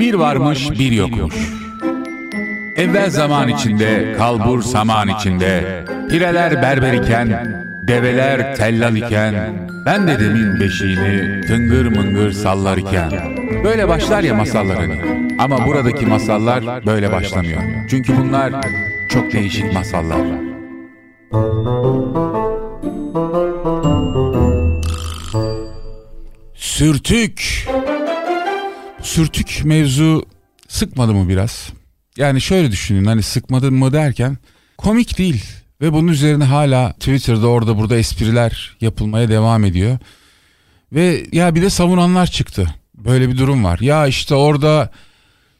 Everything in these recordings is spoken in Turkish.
Bir varmış bir yokmuş. Evvel zaman içinde, kalbur saman içinde, pireler berber iken, develer tellal iken, ben dedemin beşiğini tıngır mıngır sallar iken. Böyle başlar ya masallar hani. Ama buradaki masallar böyle başlamıyor. Çünkü bunlar çok değişik masallar. Sürtük. Sürtük mevzu sıkmadı mı biraz? Yani şöyle düşünün hani sıkmadı mı derken komik değil. Ve bunun üzerine hala Twitter'da orada burada espriler yapılmaya devam ediyor. Ve ya bir de savunanlar çıktı. Böyle bir durum var. Ya işte orada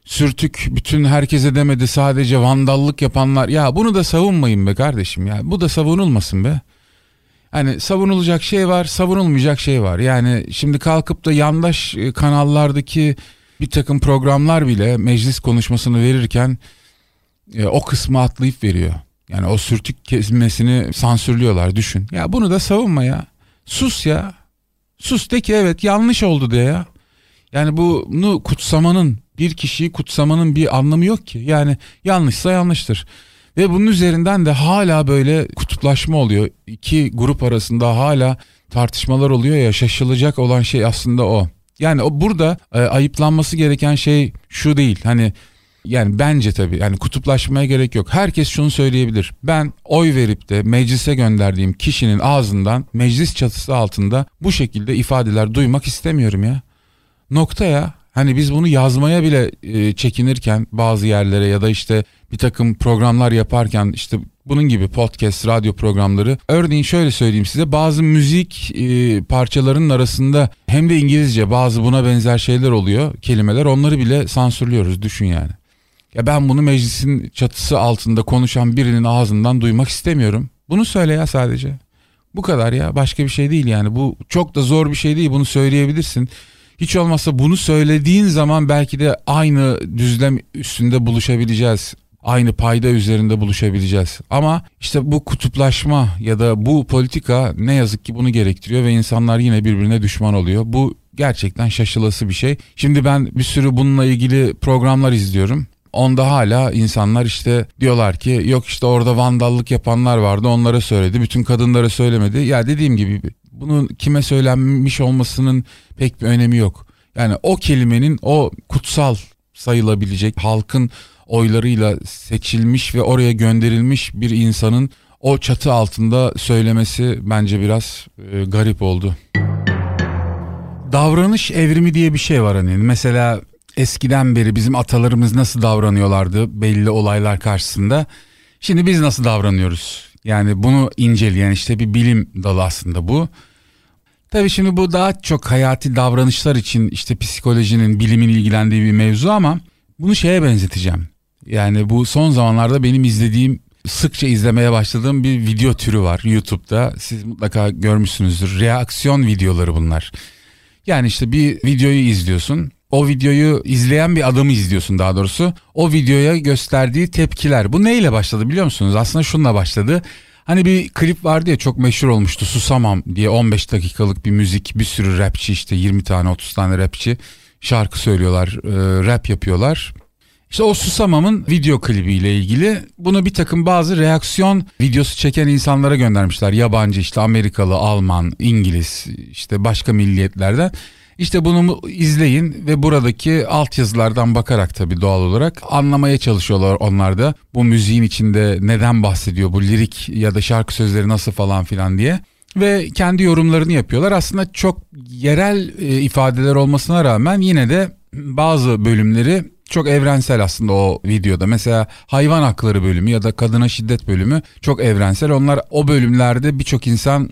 sürtük bütün herkese demedi sadece vandallık yapanlar. Ya bunu da savunmayın be kardeşim ya. Bu da savunulmasın be. Hani savunulacak şey var, savunulmayacak şey var. Yani şimdi kalkıp da yandaş e, kanallardaki bir takım programlar bile meclis konuşmasını verirken e, o kısmı atlayıp veriyor. Yani o sürtük kelimesini sansürlüyorlar düşün. Ya bunu da savunma ya. Sus ya. Sus de ki evet yanlış oldu de ya. Yani bunu kutsamanın bir kişiyi kutsamanın bir anlamı yok ki. Yani yanlışsa yanlıştır. Ve bunun üzerinden de hala böyle kutuplaşma oluyor. İki grup arasında hala tartışmalar oluyor ya şaşılacak olan şey aslında o. Yani o burada e, ayıplanması gereken şey şu değil. Hani yani bence tabii yani kutuplaşmaya gerek yok. Herkes şunu söyleyebilir. Ben oy verip de meclise gönderdiğim kişinin ağzından meclis çatısı altında bu şekilde ifadeler duymak istemiyorum ya. Nokta ya. Hani biz bunu yazmaya bile e, çekinirken bazı yerlere ya da işte bir takım programlar yaparken işte bunun gibi podcast, radyo programları. Örneğin şöyle söyleyeyim size bazı müzik e, parçalarının arasında hem de İngilizce bazı buna benzer şeyler oluyor, kelimeler. Onları bile sansürlüyoruz düşün yani. Ya ben bunu meclisin çatısı altında konuşan birinin ağzından duymak istemiyorum. Bunu söyle ya sadece. Bu kadar ya başka bir şey değil yani. Bu çok da zor bir şey değil bunu söyleyebilirsin. Hiç olmazsa bunu söylediğin zaman belki de aynı düzlem üstünde buluşabileceğiz. Aynı payda üzerinde buluşabileceğiz. Ama işte bu kutuplaşma ya da bu politika ne yazık ki bunu gerektiriyor ve insanlar yine birbirine düşman oluyor. Bu gerçekten şaşılası bir şey. Şimdi ben bir sürü bununla ilgili programlar izliyorum. Onda hala insanlar işte diyorlar ki yok işte orada vandallık yapanlar vardı onlara söyledi. Bütün kadınlara söylemedi. Ya dediğim gibi bunun kime söylenmiş olmasının pek bir önemi yok. Yani o kelimenin o kutsal sayılabilecek halkın oylarıyla seçilmiş ve oraya gönderilmiş bir insanın o çatı altında söylemesi bence biraz e, garip oldu. Davranış evrimi diye bir şey var hani. Mesela eskiden beri bizim atalarımız nasıl davranıyorlardı belli olaylar karşısında. Şimdi biz nasıl davranıyoruz? Yani bunu inceleyen işte bir bilim dalı aslında bu. Tabii şimdi bu daha çok hayati davranışlar için işte psikolojinin, bilimin ilgilendiği bir mevzu ama bunu şeye benzeteceğim. Yani bu son zamanlarda benim izlediğim, sıkça izlemeye başladığım bir video türü var YouTube'da. Siz mutlaka görmüşsünüzdür. Reaksiyon videoları bunlar. Yani işte bir videoyu izliyorsun. O videoyu izleyen bir adamı izliyorsun daha doğrusu. O videoya gösterdiği tepkiler. Bu neyle başladı biliyor musunuz? Aslında şununla başladı. Hani bir klip vardı ya çok meşhur olmuştu Susamam diye 15 dakikalık bir müzik bir sürü rapçi işte 20 tane 30 tane rapçi şarkı söylüyorlar e, rap yapıyorlar. İşte o Susamam'ın video klibiyle ilgili bunu bir takım bazı reaksiyon videosu çeken insanlara göndermişler. Yabancı işte Amerikalı, Alman, İngiliz işte başka milliyetlerden. İşte bunu izleyin ve buradaki altyazılardan bakarak tabii doğal olarak anlamaya çalışıyorlar onlar da. Bu müziğin içinde neden bahsediyor bu lirik ya da şarkı sözleri nasıl falan filan diye. Ve kendi yorumlarını yapıyorlar. Aslında çok yerel e, ifadeler olmasına rağmen yine de bazı bölümleri çok evrensel aslında o videoda. Mesela hayvan hakları bölümü ya da kadına şiddet bölümü çok evrensel. Onlar o bölümlerde birçok insan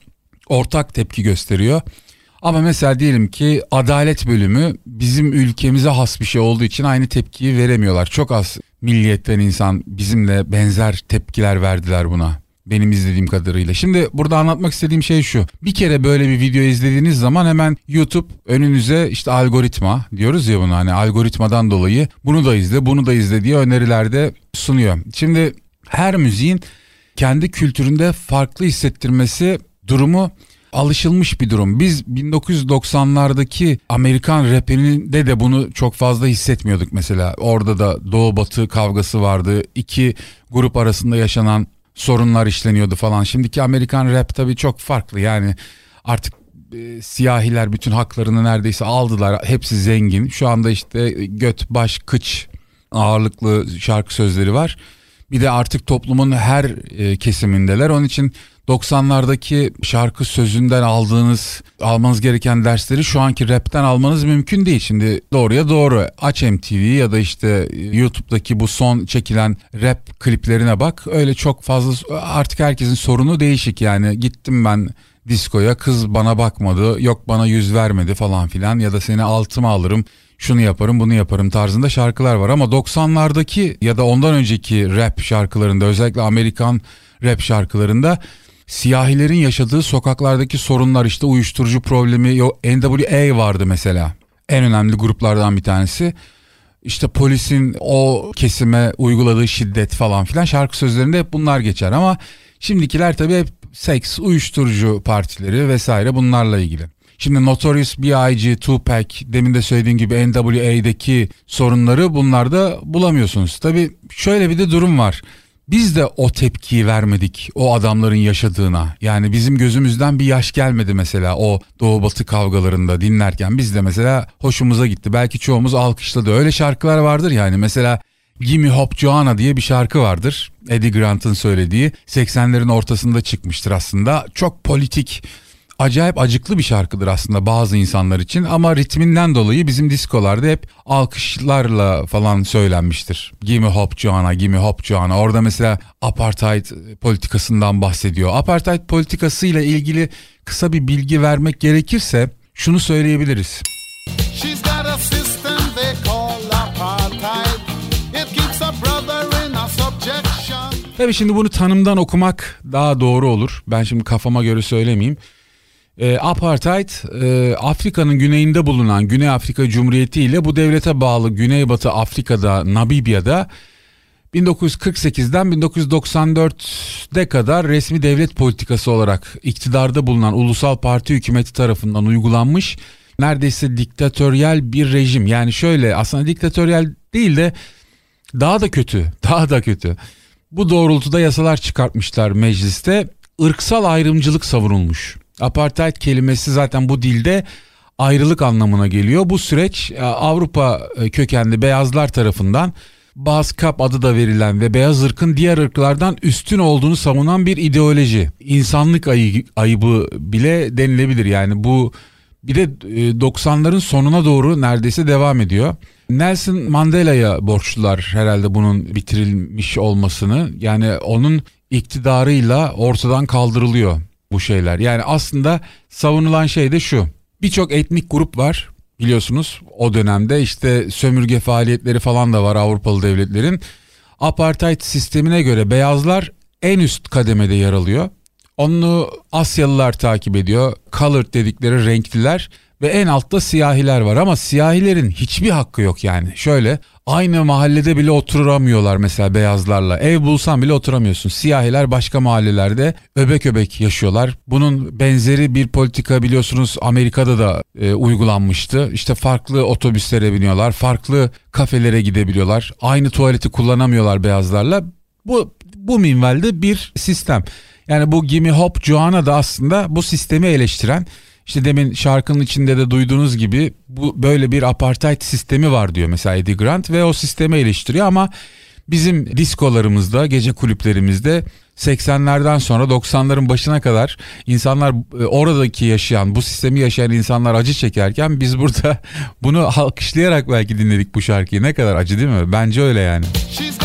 ortak tepki gösteriyor. Ama mesela diyelim ki adalet bölümü bizim ülkemize has bir şey olduğu için aynı tepkiyi veremiyorlar. Çok az milliyetten insan bizimle benzer tepkiler verdiler buna. Benim izlediğim kadarıyla. Şimdi burada anlatmak istediğim şey şu. Bir kere böyle bir video izlediğiniz zaman hemen YouTube önünüze işte algoritma diyoruz ya bunu hani algoritmadan dolayı bunu da izle bunu da izle diye önerilerde sunuyor. Şimdi her müziğin kendi kültüründe farklı hissettirmesi durumu alışılmış bir durum. Biz 1990'lardaki Amerikan rapinde de bunu çok fazla hissetmiyorduk mesela. Orada da doğu batı kavgası vardı. İki grup arasında yaşanan sorunlar işleniyordu falan. Şimdiki Amerikan rap tabii çok farklı yani artık e, siyahiler bütün haklarını neredeyse aldılar. Hepsi zengin. Şu anda işte göt, baş, kıç ağırlıklı şarkı sözleri var. Bir de artık toplumun her e, kesimindeler. Onun için 90'lardaki şarkı sözünden aldığınız almanız gereken dersleri şu anki rapten almanız mümkün değil. Şimdi doğruya doğru aç MTV ya da işte YouTube'daki bu son çekilen rap kliplerine bak. Öyle çok fazla artık herkesin sorunu değişik yani. Gittim ben diskoya kız bana bakmadı yok bana yüz vermedi falan filan ya da seni altıma alırım şunu yaparım bunu yaparım tarzında şarkılar var. Ama 90'lardaki ya da ondan önceki rap şarkılarında özellikle Amerikan rap şarkılarında siyahilerin yaşadığı sokaklardaki sorunlar işte uyuşturucu problemi NWA vardı mesela. En önemli gruplardan bir tanesi. İşte polisin o kesime uyguladığı şiddet falan filan şarkı sözlerinde hep bunlar geçer. Ama şimdikiler tabii hep seks, uyuşturucu partileri vesaire bunlarla ilgili. Şimdi Notorious B.I.G., Tupac, demin de söylediğim gibi NWA'deki sorunları bunlarda bulamıyorsunuz. Tabii şöyle bir de durum var. Biz de o tepkiyi vermedik o adamların yaşadığına. Yani bizim gözümüzden bir yaş gelmedi mesela o Doğu Batı kavgalarında dinlerken. Biz de mesela hoşumuza gitti. Belki çoğumuz alkışladı. Öyle şarkılar vardır yani mesela Gimme Hop Joanna diye bir şarkı vardır. Eddie Grant'ın söylediği 80'lerin ortasında çıkmıştır aslında. Çok politik, acayip acıklı bir şarkıdır aslında bazı insanlar için ama ritminden dolayı bizim diskolarda hep alkışlarla falan söylenmiştir. Gimme Hop Joanna, Gimme Hop Joanna. Orada mesela apartheid politikasından bahsediyor. Apartheid politikasıyla ilgili kısa bir bilgi vermek gerekirse şunu söyleyebiliriz. She's got a system they call apartheid. It keeps a brother in a subjection. Tabii şimdi bunu tanımdan okumak daha doğru olur. Ben şimdi kafama göre söylemeyeyim. E, apartheid e, Afrika'nın güneyinde bulunan Güney Afrika Cumhuriyeti ile bu devlete bağlı Güneybatı Afrika'da Namibya'da 1948'den 1994'de kadar resmi devlet politikası olarak iktidarda bulunan ulusal parti hükümeti tarafından uygulanmış neredeyse diktatöryel bir rejim. Yani şöyle aslında diktatöryel değil de daha da kötü, daha da kötü. Bu doğrultuda yasalar çıkartmışlar mecliste. ırksal ayrımcılık savunulmuş. Apartheid kelimesi zaten bu dilde ayrılık anlamına geliyor. Bu süreç e, Avrupa e, kökenli beyazlar tarafından Baskap adı da verilen ve beyaz ırkın diğer ırklardan üstün olduğunu savunan bir ideoloji. İnsanlık ayı, ayıbı bile denilebilir yani bu bir de 90'ların e, sonuna doğru neredeyse devam ediyor. Nelson Mandela'ya borçlular herhalde bunun bitirilmiş olmasını. Yani onun iktidarıyla ortadan kaldırılıyor bu şeyler. Yani aslında savunulan şey de şu. Birçok etnik grup var biliyorsunuz o dönemde işte sömürge faaliyetleri falan da var Avrupalı devletlerin. Apartheid sistemine göre beyazlar en üst kademede yer alıyor. Onu Asyalılar takip ediyor. Colored dedikleri renkliler ve en altta siyahiler var ama siyahilerin hiçbir hakkı yok yani. Şöyle aynı mahallede bile oturamıyorlar mesela beyazlarla. Ev bulsan bile oturamıyorsun. Siyahiler başka mahallelerde öbek öbek yaşıyorlar. Bunun benzeri bir politika biliyorsunuz Amerika'da da e, uygulanmıştı. İşte farklı otobüslere biniyorlar, farklı kafelere gidebiliyorlar. Aynı tuvaleti kullanamıyorlar beyazlarla. Bu bu minvalde bir sistem. Yani bu Gimme Hop Joanna da aslında bu sistemi eleştiren işte demin şarkının içinde de duyduğunuz gibi bu böyle bir apartheid sistemi var diyor mesela Eddie Grant ve o sistemi eleştiriyor ama bizim diskolarımızda, gece kulüplerimizde 80'lerden sonra 90'ların başına kadar insanlar e, oradaki yaşayan, bu sistemi yaşayan insanlar acı çekerken biz burada bunu alkışlayarak belki dinledik bu şarkıyı. Ne kadar acı değil mi? Bence öyle yani. She's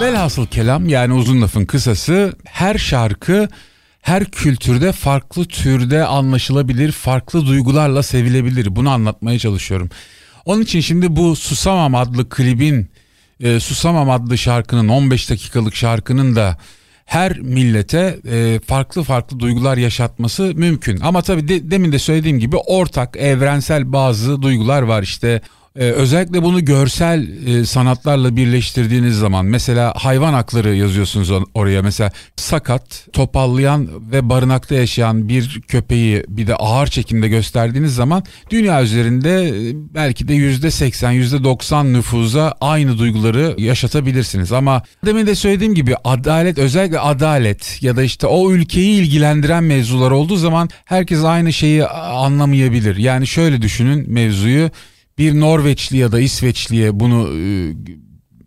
Velhasıl kelam yani uzun lafın kısası her şarkı her kültürde farklı türde anlaşılabilir, farklı duygularla sevilebilir. Bunu anlatmaya çalışıyorum. Onun için şimdi bu Susamam adlı klibin, e, Susamam adlı şarkının 15 dakikalık şarkının da her millete e, farklı farklı duygular yaşatması mümkün. Ama tabii de, demin de söylediğim gibi ortak, evrensel bazı duygular var işte Ee, özellikle bunu görsel e, sanatlarla birleştirdiğiniz zaman mesela hayvan hakları yazıyorsunuz oraya mesela sakat, topallayan ve barınakta yaşayan bir köpeği bir de ağır çekimde gösterdiğiniz zaman dünya üzerinde e, belki de yüzde seksen, yüzde doksan nüfuza aynı duyguları yaşatabilirsiniz. Ama demin de söylediğim gibi adalet özellikle adalet ya da işte o ülkeyi ilgilendiren mevzular olduğu zaman herkes aynı şeyi anlamayabilir. Yani şöyle düşünün mevzuyu bir Norveçli ya da İsveçliye bunu e,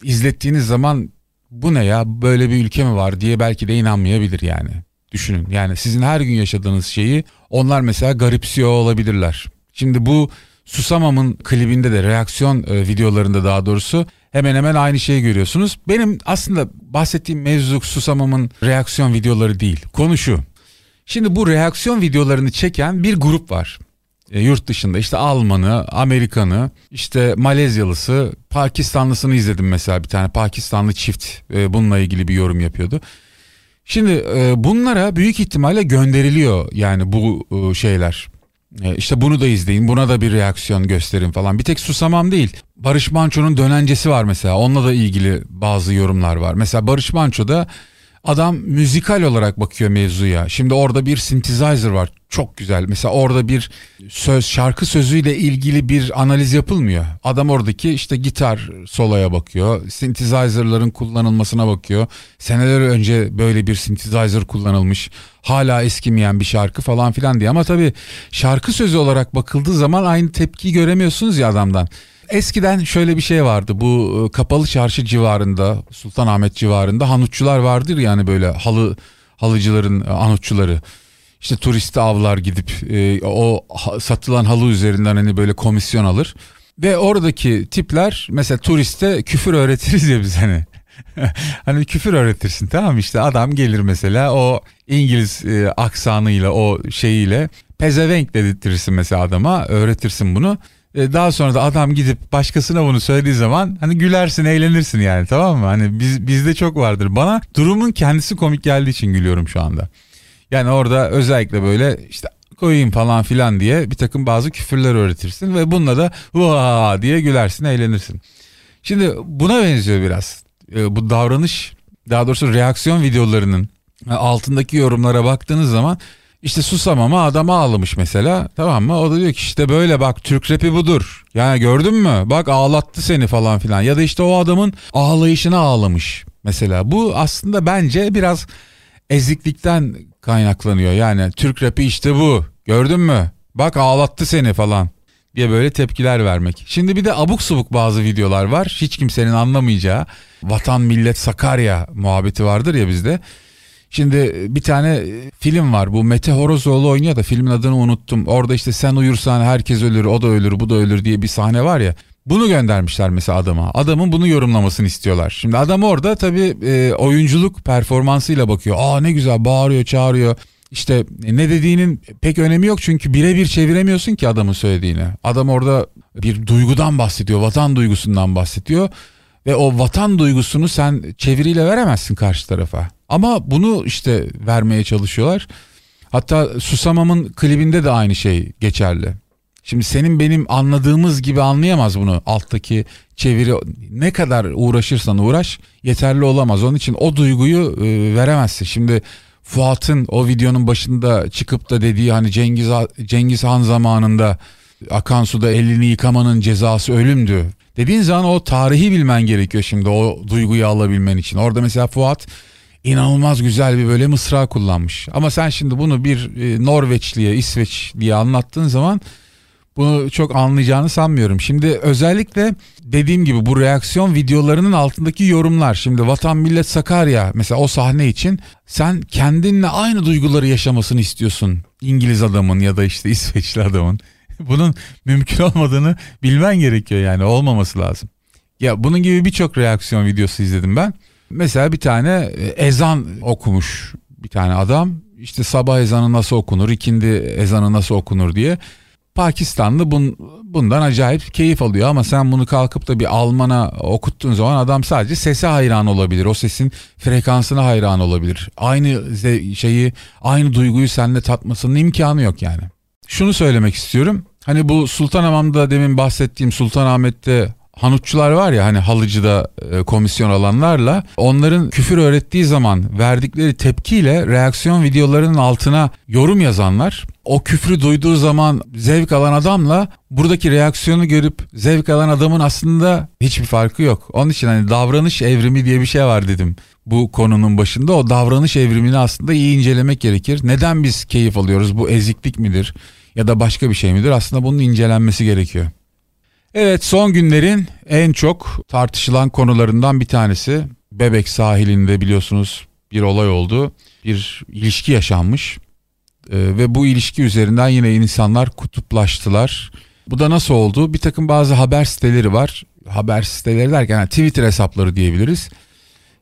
izlettiğiniz zaman bu ne ya böyle bir ülke mi var diye belki de inanmayabilir yani. Düşünün yani sizin her gün yaşadığınız şeyi onlar mesela garipsiyor olabilirler. Şimdi bu Susamam'ın klibinde de reaksiyon e, videolarında daha doğrusu hemen hemen aynı şeyi görüyorsunuz. Benim aslında bahsettiğim mevzu Susamam'ın reaksiyon videoları değil. Konu şu. Şimdi bu reaksiyon videolarını çeken bir grup var e, yurt dışında işte Almanı, Amerikanı, işte Malezyalısı, Pakistanlısını izledim mesela bir tane Pakistanlı çift e, bununla ilgili bir yorum yapıyordu. Şimdi e, bunlara büyük ihtimalle gönderiliyor yani bu e, şeyler. E, işte bunu da izleyin, buna da bir reaksiyon gösterin falan. Bir tek Susamam değil. Barış Manço'nun dönencesi var mesela. Onunla da ilgili bazı yorumlar var. Mesela Barış Manço'da Adam müzikal olarak bakıyor mevzuya. Şimdi orada bir synthesizer var. Çok güzel. Mesela orada bir söz, şarkı sözüyle ilgili bir analiz yapılmıyor. Adam oradaki işte gitar soloya bakıyor. Synthesizer'ların kullanılmasına bakıyor. Seneler önce böyle bir synthesizer kullanılmış. Hala eskimeyen bir şarkı falan filan diye. Ama tabii şarkı sözü olarak bakıldığı zaman aynı tepkiyi göremiyorsunuz ya adamdan. Eskiden şöyle bir şey vardı bu e, kapalı çarşı civarında Sultanahmet civarında hanutçular vardır yani böyle halı halıcıların e, anutçuları. İşte turisti avlar gidip e, o satılan halı üzerinden hani böyle komisyon alır. Ve oradaki tipler mesela turiste küfür öğretiriz ya biz hani. hani küfür öğretirsin tamam işte adam gelir mesela o İngiliz e, aksanıyla o şeyiyle pezevenk dedirtirsin mesela adama öğretirsin bunu. E, daha sonra da adam gidip başkasına bunu söylediği zaman hani gülersin eğlenirsin yani tamam mı? Hani biz, bizde çok vardır. Bana durumun kendisi komik geldiği için gülüyorum şu anda. Yani orada özellikle böyle işte koyayım falan filan diye bir takım bazı küfürler öğretirsin ve bununla da vaa diye gülersin eğlenirsin. Şimdi buna benziyor biraz. E, bu davranış daha doğrusu reaksiyon videolarının altındaki yorumlara baktığınız zaman işte susamama adama ağlamış mesela tamam mı? O da diyor ki işte böyle bak Türk rapi budur. Yani gördün mü? Bak ağlattı seni falan filan. Ya da işte o adamın ağlayışına ağlamış mesela. Bu aslında bence biraz eziklikten kaynaklanıyor. Yani Türk rapi işte bu. Gördün mü? Bak ağlattı seni falan diye böyle tepkiler vermek. Şimdi bir de abuk subuk bazı videolar var. Hiç kimsenin anlamayacağı. Vatan millet Sakarya muhabbeti vardır ya bizde. Şimdi bir tane e, film var bu Mete Horozoğlu oynuyor da filmin adını unuttum. Orada işte sen uyursan herkes ölür o da ölür bu da ölür diye bir sahne var ya. Bunu göndermişler mesela adama. Adamın bunu yorumlamasını istiyorlar. Şimdi adam orada tabii e, oyunculuk performansıyla bakıyor. Aa ne güzel bağırıyor çağırıyor. İşte e, ne dediğinin pek önemi yok çünkü birebir çeviremiyorsun ki adamın söylediğini. Adam orada bir duygudan bahsediyor, vatan duygusundan bahsediyor. Ve o vatan duygusunu sen çeviriyle veremezsin karşı tarafa. Ama bunu işte vermeye çalışıyorlar. Hatta Susamam'ın klibinde de aynı şey geçerli. Şimdi senin benim anladığımız gibi anlayamaz bunu alttaki çeviri ne kadar uğraşırsan uğraş yeterli olamaz. Onun için o duyguyu e, veremezsin. Şimdi Fuat'ın o videonun başında çıkıp da dediği hani Cengiz Cengiz Han zamanında akan suda elini yıkamanın cezası ölümdü. Dediğin zaman o tarihi bilmen gerekiyor şimdi o duyguyu alabilmen için. Orada mesela Fuat inanılmaz güzel bir böyle mısra kullanmış. Ama sen şimdi bunu bir e, Norveçliye, İsveçliye anlattığın zaman bunu çok anlayacağını sanmıyorum. Şimdi özellikle dediğim gibi bu reaksiyon videolarının altındaki yorumlar. Şimdi Vatan Millet Sakarya mesela o sahne için sen kendinle aynı duyguları yaşamasını istiyorsun. İngiliz adamın ya da işte İsveçli adamın. Bunun mümkün olmadığını bilmen gerekiyor yani olmaması lazım. Ya bunun gibi birçok reaksiyon videosu izledim ben. Mesela bir tane e, ezan okumuş bir tane adam. İşte sabah ezanı nasıl okunur, ikindi ezanı nasıl okunur diye. Pakistanlı bun, bundan acayip keyif alıyor ama sen bunu kalkıp da bir Alman'a okuttuğun zaman adam sadece sese hayran olabilir. O sesin frekansına hayran olabilir. Aynı şeyi, aynı duyguyu seninle tatmasının imkanı yok yani. Şunu söylemek istiyorum. Hani bu Sultanahmet'te demin bahsettiğim Sultanahmet'te Hanutçular var ya hani halıcıda e, komisyon alanlarla onların küfür öğrettiği zaman verdikleri tepkiyle reaksiyon videolarının altına yorum yazanlar o küfrü duyduğu zaman zevk alan adamla buradaki reaksiyonu görüp zevk alan adamın aslında hiçbir farkı yok. Onun için hani davranış evrimi diye bir şey var dedim bu konunun başında. O davranış evrimini aslında iyi incelemek gerekir. Neden biz keyif alıyoruz? Bu eziklik midir? Ya da başka bir şey midir? Aslında bunun incelenmesi gerekiyor. Evet son günlerin en çok tartışılan konularından bir tanesi. Bebek sahilinde biliyorsunuz bir olay oldu. Bir ilişki yaşanmış. Ee, ve bu ilişki üzerinden yine insanlar kutuplaştılar. Bu da nasıl oldu? Bir takım bazı haber siteleri var. Haber siteleri derken yani Twitter hesapları diyebiliriz.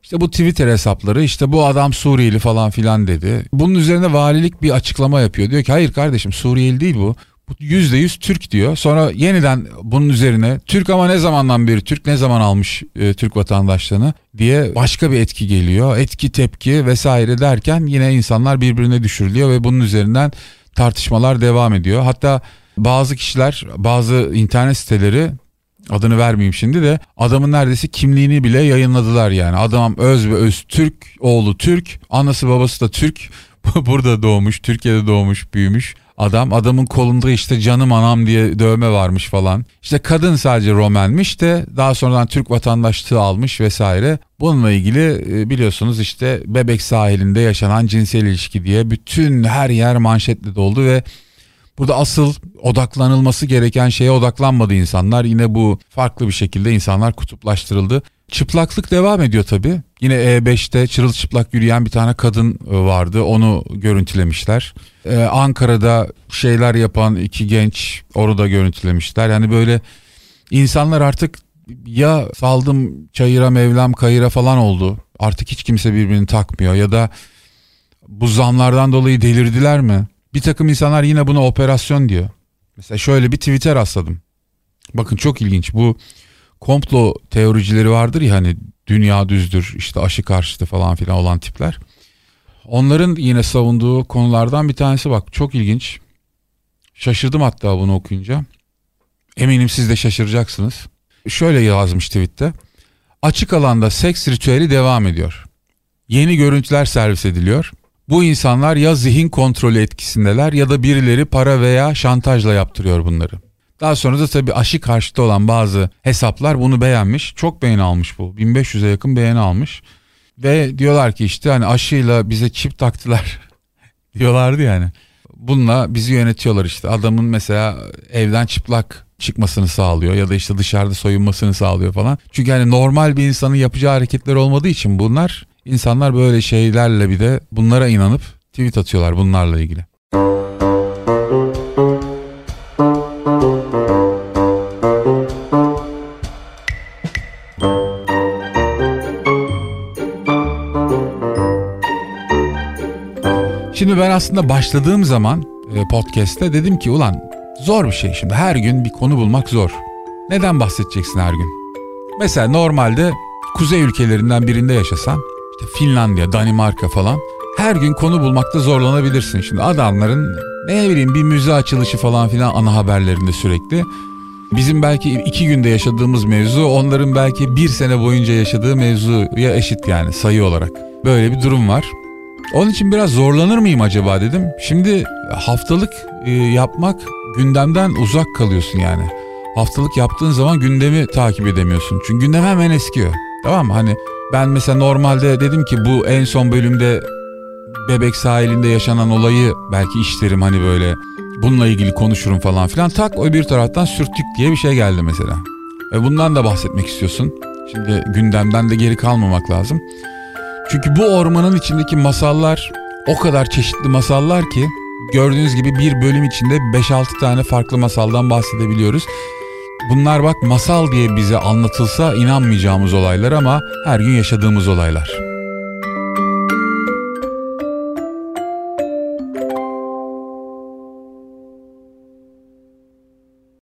İşte bu Twitter hesapları işte bu adam Suriyeli falan filan dedi. Bunun üzerine valilik bir açıklama yapıyor. Diyor ki hayır kardeşim Suriyeli değil bu. Yüzde yüz Türk diyor. Sonra yeniden bunun üzerine Türk ama ne zamandan beri Türk ne zaman almış e, Türk vatandaşlığını diye başka bir etki geliyor. Etki tepki vesaire derken yine insanlar birbirine düşürülüyor ve bunun üzerinden tartışmalar devam ediyor. Hatta bazı kişiler bazı internet siteleri adını vermeyeyim şimdi de adamın neredeyse kimliğini bile yayınladılar yani. Adam öz ve öz Türk, oğlu Türk, anası babası da Türk. Burada doğmuş, Türkiye'de doğmuş, büyümüş adam. Adamın kolunda işte canım anam diye dövme varmış falan. İşte kadın sadece Romenmiş de daha sonradan Türk vatandaşlığı almış vesaire. Bununla ilgili e, biliyorsunuz işte Bebek sahilinde yaşanan cinsel ilişki diye bütün her yer manşetle doldu ve Burada asıl odaklanılması gereken şeye odaklanmadı insanlar. Yine bu farklı bir şekilde insanlar kutuplaştırıldı. Çıplaklık devam ediyor tabii. Yine E5'te çırılçıplak yürüyen bir tane kadın e, vardı. Onu görüntülemişler. Ee, Ankara'da şeyler yapan iki genç onu da görüntülemişler. Yani böyle insanlar artık ya saldım çayıra mevlam kayıra falan oldu. Artık hiç kimse birbirini takmıyor ya da bu zamlardan dolayı delirdiler mi? Bir takım insanlar yine buna operasyon diyor. Mesela şöyle bir Twitter rastladım. Bakın çok ilginç bu komplo teoricileri vardır ya hani dünya düzdür işte aşı karşıtı falan filan olan tipler. Onların yine savunduğu konulardan bir tanesi bak çok ilginç. Şaşırdım hatta bunu okuyunca. Eminim siz de şaşıracaksınız. Şöyle yazmış tweette. Açık alanda seks ritüeli devam ediyor. Yeni görüntüler servis ediliyor. Bu insanlar ya zihin kontrolü etkisindeler ya da birileri para veya şantajla yaptırıyor bunları. Daha sonra da tabii aşı karşıtı olan bazı hesaplar bunu beğenmiş. Çok beğeni almış bu. 1500'e yakın beğeni almış. Ve diyorlar ki işte hani aşıyla bize çip taktılar diyorlardı yani. Bununla bizi yönetiyorlar işte. Adamın mesela evden çıplak çıkmasını sağlıyor ya da işte dışarıda soyunmasını sağlıyor falan. Çünkü hani normal bir insanın yapacağı hareketler olmadığı için bunlar insanlar böyle şeylerle bir de bunlara inanıp tweet atıyorlar bunlarla ilgili. Şimdi ben aslında başladığım zaman e, podcast'te dedim ki ulan zor bir şey şimdi her gün bir konu bulmak zor. Neden bahsedeceksin her gün? Mesela normalde kuzey ülkelerinden birinde yaşasan işte Finlandiya, Danimarka falan her gün konu bulmakta zorlanabilirsin. Şimdi adamların ne bileyim bir müze açılışı falan filan ana haberlerinde sürekli. Bizim belki iki günde yaşadığımız mevzu onların belki bir sene boyunca yaşadığı mevzuya eşit yani sayı olarak. Böyle bir durum var. Onun için biraz zorlanır mıyım acaba dedim. Şimdi haftalık e, yapmak gündemden uzak kalıyorsun yani. Haftalık yaptığın zaman gündemi takip edemiyorsun. Çünkü gündem hemen eskiyor. Tamam mı? Hani ben mesela normalde dedim ki bu en son bölümde bebek sahilinde yaşanan olayı belki işlerim hani böyle bununla ilgili konuşurum falan filan. Tak o bir taraftan sürtük diye bir şey geldi mesela. Ve bundan da bahsetmek istiyorsun. Şimdi gündemden de geri kalmamak lazım. Çünkü bu ormanın içindeki masallar o kadar çeşitli masallar ki gördüğünüz gibi bir bölüm içinde 5-6 tane farklı masaldan bahsedebiliyoruz. Bunlar bak masal diye bize anlatılsa inanmayacağımız olaylar ama her gün yaşadığımız olaylar.